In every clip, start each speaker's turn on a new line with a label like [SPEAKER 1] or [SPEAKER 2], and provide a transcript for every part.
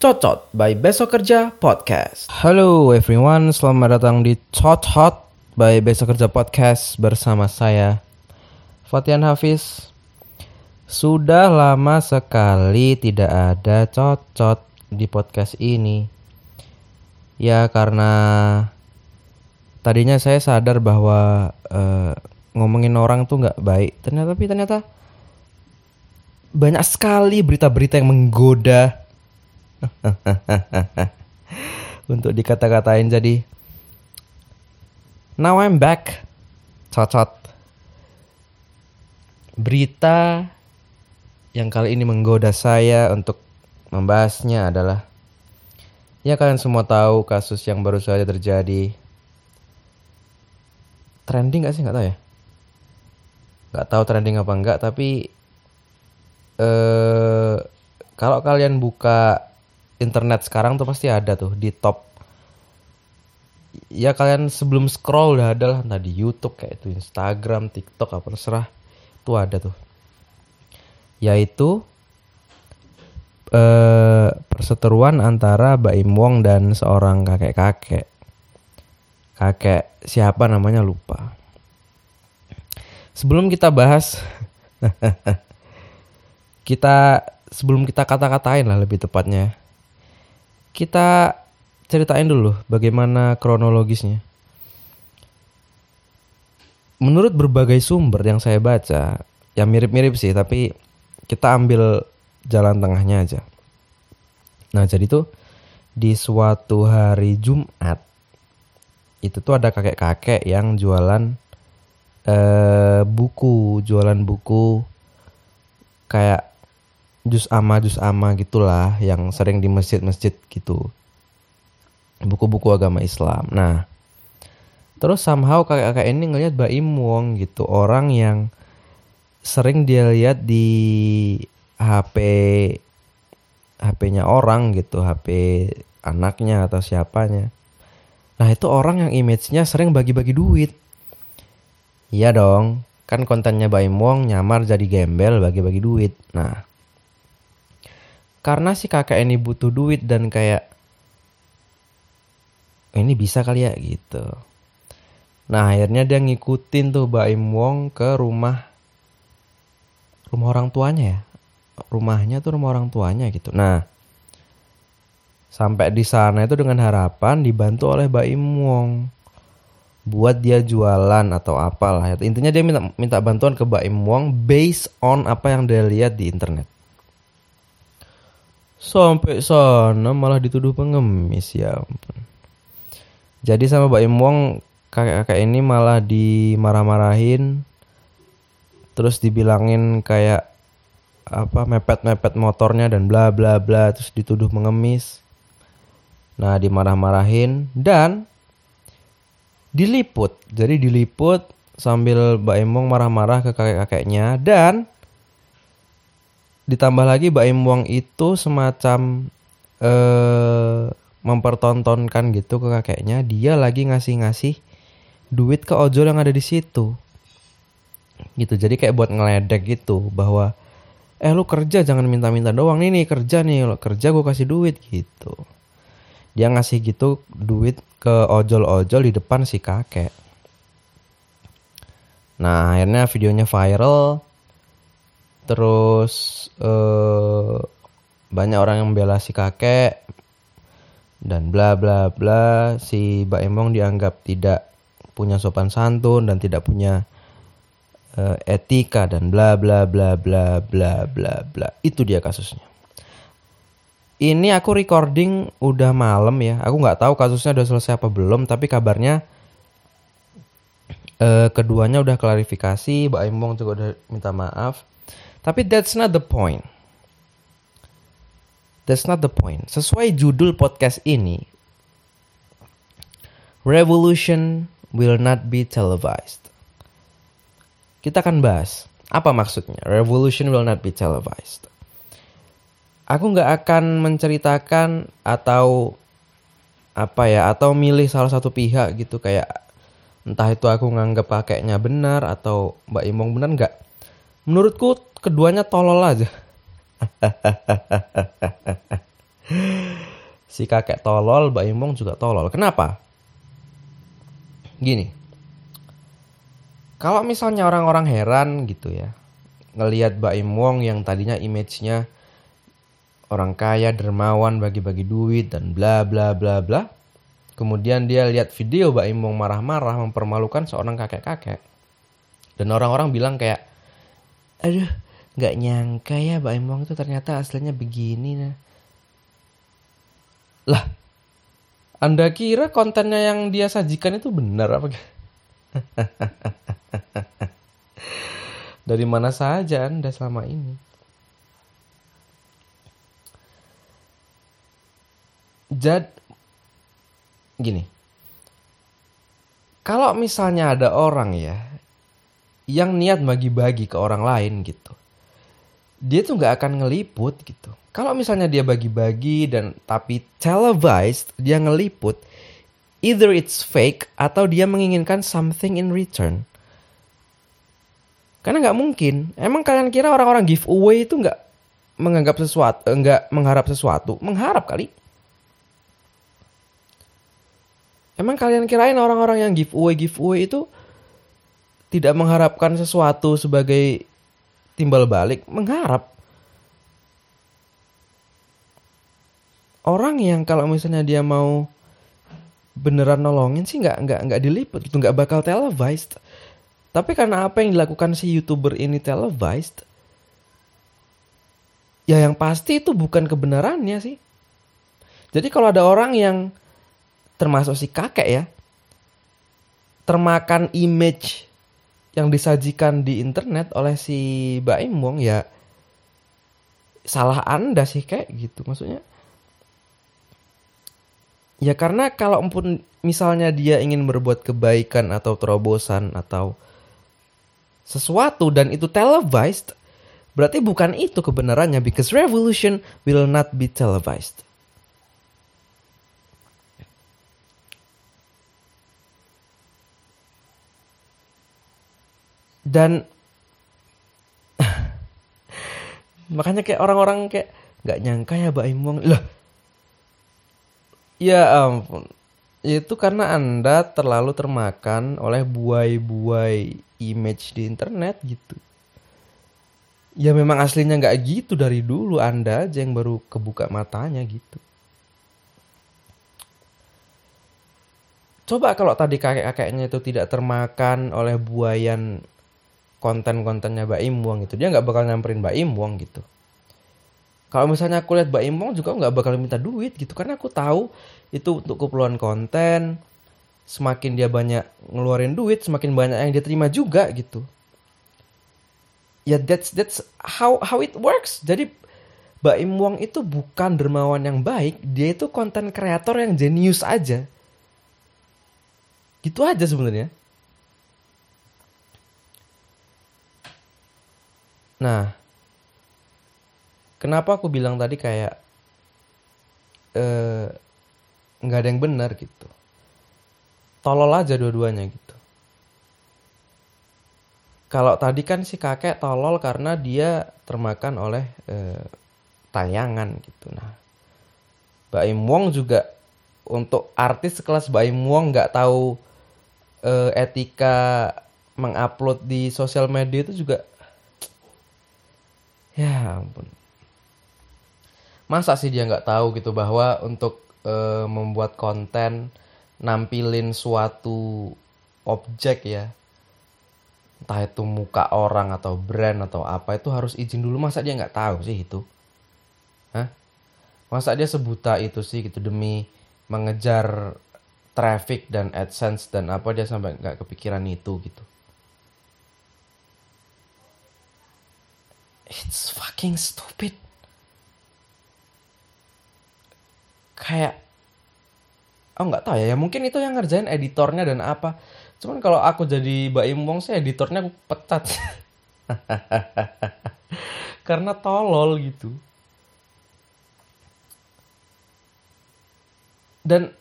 [SPEAKER 1] Cocot by Besok Kerja Podcast. Halo everyone, selamat datang di Cocot by Besok Kerja Podcast bersama saya Fatian Hafiz. Sudah lama sekali tidak ada cocot di podcast ini. Ya karena tadinya saya sadar bahwa uh, ngomongin orang tuh nggak baik. Ternyata tapi ternyata banyak sekali berita-berita yang menggoda. Untuk dikata-katain jadi now I'm back. Cocot. Berita yang kali ini menggoda saya untuk membahasnya adalah ya kalian semua tahu kasus yang baru saja terjadi trending gak sih? Nggak tahu ya? Nggak tahu trending apa enggak tapi eh kalau kalian buka internet sekarang tuh pasti ada tuh di top. Ya kalian sebelum scroll udah ada lah entah di YouTube kayak itu Instagram, TikTok apa terserah itu ada tuh. Yaitu eh, perseteruan antara Baim Wong dan seorang kakek-kakek kakek siapa namanya lupa. Sebelum kita bahas kita sebelum kita kata-katain lah lebih tepatnya kita ceritain dulu bagaimana kronologisnya. Menurut berbagai sumber yang saya baca yang mirip-mirip sih tapi kita ambil jalan tengahnya aja. Nah jadi tuh di suatu hari Jumat itu tuh ada kakek-kakek yang jualan eh, buku jualan buku kayak jus ama jus ama gitulah yang sering di masjid-masjid gitu. Buku-buku agama Islam. Nah terus somehow kakak-kakak ini ngelihat Baim Wong gitu orang yang sering dia lihat di HP HP-nya orang gitu HP anaknya atau siapanya nah itu orang yang image-nya sering bagi-bagi duit iya dong kan kontennya Baim Wong nyamar jadi gembel bagi-bagi duit nah karena si kakak ini butuh duit dan kayak ini bisa kali ya gitu. Nah akhirnya dia ngikutin tuh Baim Wong ke rumah rumah orang tuanya ya. Rumahnya tuh rumah orang tuanya gitu. Nah sampai di sana itu dengan harapan dibantu oleh Baim Wong buat dia jualan atau apalah. Intinya dia minta minta bantuan ke Baim Wong based on apa yang dia lihat di internet. Sampai sana malah dituduh pengemis ya. Jadi sama Mbak Im Wong kakek-kakek ini malah dimarah-marahin terus dibilangin kayak apa mepet-mepet motornya dan bla bla bla terus dituduh mengemis. Nah, dimarah-marahin dan diliput. Jadi diliput sambil Mbak Wong marah-marah ke kakek-kakeknya dan ditambah lagi Mbak Wong itu semacam eh mempertontonkan gitu ke kakeknya. Dia lagi ngasih-ngasih duit ke ojol yang ada di situ. Gitu. Jadi kayak buat ngeledek gitu bahwa eh lu kerja jangan minta-minta doang nih nih kerja nih lo kerja gue kasih duit gitu dia ngasih gitu duit ke ojol-ojol di depan si kakek. Nah akhirnya videonya viral. Terus uh, banyak orang yang membela si kakek. Dan bla bla bla si Mbak Emong dianggap tidak punya sopan santun dan tidak punya uh, etika dan bla bla bla bla bla bla bla. Itu dia kasusnya ini aku recording udah malam ya aku nggak tahu kasusnya udah selesai apa belum tapi kabarnya uh, keduanya udah klarifikasi Mbak Emong juga udah minta maaf tapi that's not the point. That's not the point. Sesuai judul podcast ini, Revolution will not be televised. Kita akan bahas apa maksudnya Revolution will not be televised. Aku nggak akan menceritakan atau apa ya atau milih salah satu pihak gitu. Kayak entah itu aku nganggap kakeknya benar atau Mbak Imong benar nggak. Menurutku keduanya tolol aja. Si kakek tolol Mbak Imong juga tolol. Kenapa? Gini. Kalau misalnya orang-orang heran gitu ya ngelihat Mbak Imong yang tadinya image-nya orang kaya dermawan bagi-bagi duit dan bla bla bla bla kemudian dia lihat video Mbak Imong marah-marah mempermalukan seorang kakek-kakek dan orang-orang bilang kayak aduh nggak nyangka ya Mbak Imong itu ternyata aslinya begini nah lah anda kira kontennya yang dia sajikan itu benar apa? Dari mana saja Anda selama ini? Jad gini. Kalau misalnya ada orang ya yang niat bagi-bagi ke orang lain gitu. Dia tuh nggak akan ngeliput gitu kalau misalnya dia bagi-bagi dan tapi televised, dia ngeliput, either it's fake atau dia menginginkan something in return. Karena nggak mungkin. Emang kalian kira orang-orang giveaway itu nggak menganggap sesuatu, nggak mengharap sesuatu? Mengharap kali. Emang kalian kirain orang-orang yang giveaway giveaway itu tidak mengharapkan sesuatu sebagai timbal balik? Mengharap. orang yang kalau misalnya dia mau beneran nolongin sih nggak nggak nggak diliput gitu nggak bakal televised tapi karena apa yang dilakukan si youtuber ini televised ya yang pasti itu bukan kebenarannya sih jadi kalau ada orang yang termasuk si kakek ya termakan image yang disajikan di internet oleh si Mbak Imong ya salah anda sih kayak gitu maksudnya Ya karena kalau pun misalnya dia ingin berbuat kebaikan atau terobosan atau sesuatu dan itu televised, berarti bukan itu kebenarannya because revolution will not be televised. Dan makanya kayak orang-orang kayak nggak nyangka ya Mbak Imong lah Ya ampun. Itu karena Anda terlalu termakan oleh buai-buai image di internet gitu. Ya memang aslinya nggak gitu dari dulu Anda aja yang baru kebuka matanya gitu. Coba kalau tadi kakek-kakeknya itu tidak termakan oleh buayan konten-kontennya Mbak Imwong gitu. Dia nggak bakal nyamperin Mbak Imwong gitu. Kalau misalnya aku lihat Mbak Imong juga nggak bakal minta duit gitu. Karena aku tahu itu untuk keperluan konten semakin dia banyak ngeluarin duit semakin banyak yang dia terima juga gitu. Ya that's that's how how it works. Jadi Mbak Imong itu bukan dermawan yang baik. Dia itu konten kreator yang jenius aja. Gitu aja sebenarnya nah kenapa aku bilang tadi kayak eh, nggak ada yang benar gitu? Tolol aja dua-duanya gitu. Kalau tadi kan si kakek tolol karena dia termakan oleh eh, tayangan gitu. Nah Mbak Im Wong juga untuk artis sekelas Mbak Im Wong nggak tahu eh, etika mengupload di sosial media itu juga ya ampun. Masa sih dia nggak tahu gitu bahwa untuk e, membuat konten nampilin suatu objek ya entah itu muka orang atau brand atau apa itu harus izin dulu. Masa dia nggak tahu sih itu? Hah? masa dia sebuta itu sih gitu demi mengejar traffic dan adsense dan apa dia sampai nggak kepikiran itu gitu it's fucking stupid. Kayak oh nggak tahu ya. Ya mungkin itu yang ngerjain editornya dan apa. Cuman kalau aku jadi Mbak Imong sih editornya aku pecat. Karena tolol gitu. Dan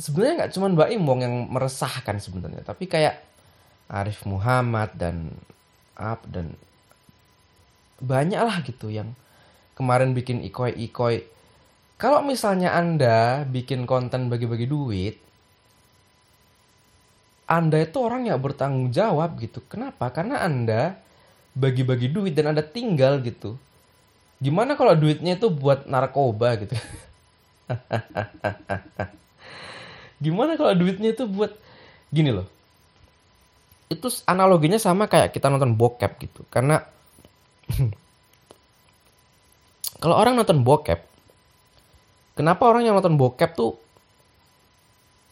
[SPEAKER 1] sebenarnya nggak cuma Mbak Imong yang meresahkan sebenarnya. Tapi kayak Arif Muhammad dan up dan banyak lah gitu yang kemarin bikin ikoi-ikoi. Kalau misalnya Anda bikin konten bagi-bagi duit Anda itu orang yang bertanggung jawab gitu. Kenapa? Karena Anda bagi-bagi duit dan Anda tinggal gitu. Gimana kalau duitnya itu buat narkoba gitu? Gimana kalau duitnya itu buat gini loh. Itu analoginya sama kayak kita nonton bokep gitu. Karena kalau orang nonton bokep, kenapa orang yang nonton bokep tuh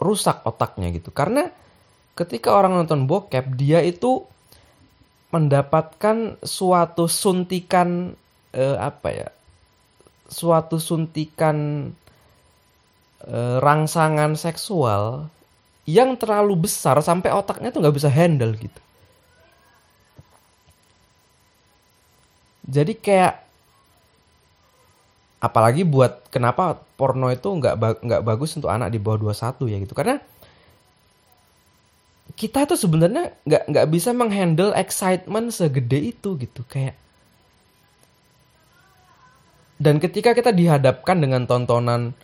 [SPEAKER 1] rusak otaknya gitu? Karena ketika orang nonton bokep, dia itu mendapatkan suatu suntikan eh, apa ya? Suatu suntikan Eh, rangsangan seksual yang terlalu besar sampai otaknya tuh nggak bisa handle gitu. Jadi kayak apalagi buat kenapa porno itu nggak nggak bagus untuk anak di bawah 21 ya gitu. Karena kita tuh sebenarnya nggak nggak bisa menghandle excitement segede itu gitu. Kayak dan ketika kita dihadapkan dengan tontonan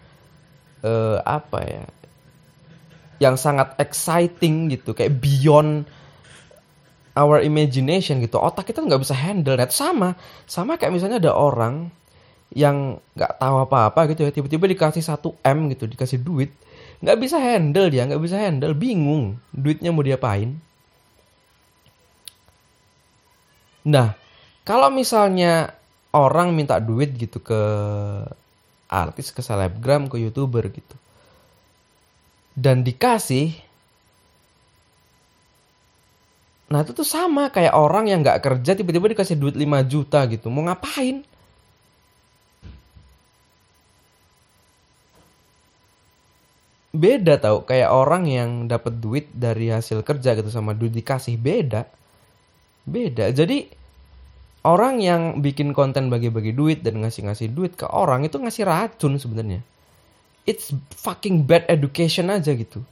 [SPEAKER 1] uh, apa ya yang sangat exciting gitu kayak beyond our imagination gitu otak kita nggak bisa handle net sama. Sama kayak misalnya ada orang yang nggak tahu apa-apa gitu ya tiba-tiba dikasih satu m gitu dikasih duit nggak bisa handle dia nggak bisa handle bingung duitnya mau diapain. Nah kalau misalnya orang minta duit gitu ke artis ke selebgram ke youtuber gitu dan dikasih nah itu tuh sama kayak orang yang nggak kerja tiba-tiba dikasih duit 5 juta gitu mau ngapain beda tau kayak orang yang dapat duit dari hasil kerja gitu sama duit dikasih beda beda jadi orang yang bikin konten bagi-bagi duit dan ngasih-ngasih duit ke orang itu ngasih racun sebenarnya. It's fucking bad education aja gitu.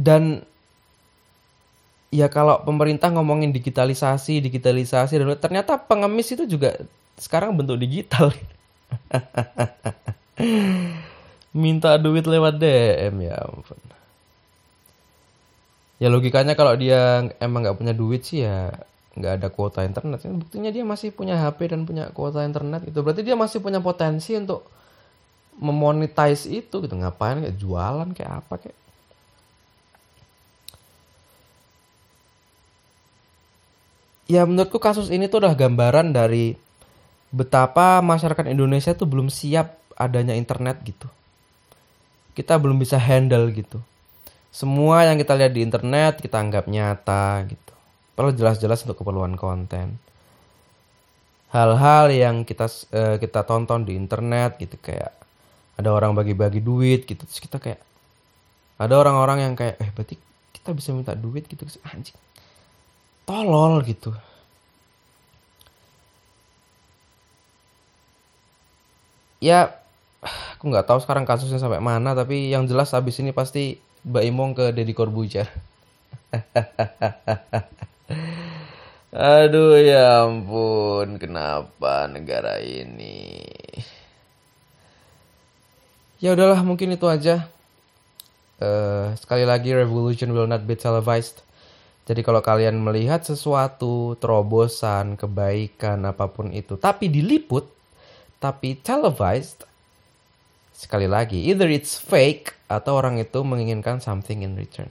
[SPEAKER 1] Dan ya kalau pemerintah ngomongin digitalisasi, digitalisasi dan ternyata pengemis itu juga sekarang bentuk digital. Minta duit lewat DM ya ampun. Ya logikanya kalau dia emang nggak punya duit sih ya nggak ada kuota internet. Buktinya dia masih punya HP dan punya kuota internet itu berarti dia masih punya potensi untuk memonetize itu gitu. Ngapain kayak jualan kayak apa kayak ya menurutku kasus ini tuh udah gambaran dari betapa masyarakat Indonesia tuh belum siap adanya internet gitu. Kita belum bisa handle gitu. Semua yang kita lihat di internet kita anggap nyata gitu. Perlu jelas-jelas untuk keperluan konten. Hal-hal yang kita uh, kita tonton di internet gitu kayak ada orang bagi-bagi duit gitu. Terus kita kayak ada orang-orang yang kayak eh berarti kita bisa minta duit gitu. Anjing tolol gitu ya aku nggak tahu sekarang kasusnya sampai mana tapi yang jelas habis ini pasti Mbak Imong ke Deddy Corbuzier. Aduh ya ampun, kenapa negara ini? Ya udahlah, mungkin itu aja. Uh, sekali lagi, revolution will not be televised. Jadi kalau kalian melihat sesuatu, terobosan, kebaikan, apa pun itu, tapi diliput, tapi televised, sekali lagi, either it's fake atau orang itu menginginkan something in return.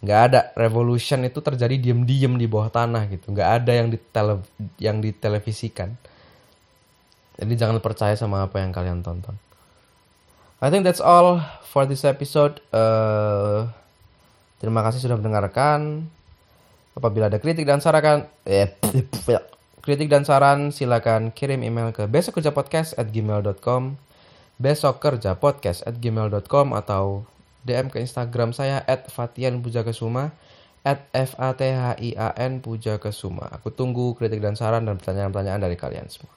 [SPEAKER 1] Nggak ada revolution itu terjadi diem-diem di bawah tanah gitu. Nggak ada yang di tele, yang ditelevisikan. Jadi jangan percaya sama apa yang kalian tonton. I think that's all for this episode. Uh, terima kasih sudah mendengarkan. Apabila ada kritik dan saran, eh, kritik dan saran silakan kirim email ke besokkerjapodcast at gmail.com besok kerja podcast at gmail.com atau DM ke Instagram saya at Fatian Pujakesuma at F A T H I A N Pujakesuma. Aku tunggu kritik dan saran dan pertanyaan-pertanyaan dari kalian semua.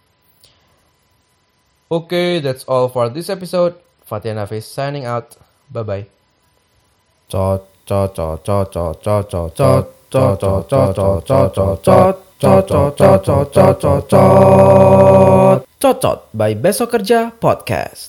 [SPEAKER 1] Okay, that's all for this episode. Fatia Nafis signing out. Bye bye. Cot cot cot cot cot cot cot Cocot by Besok Kerja Podcast.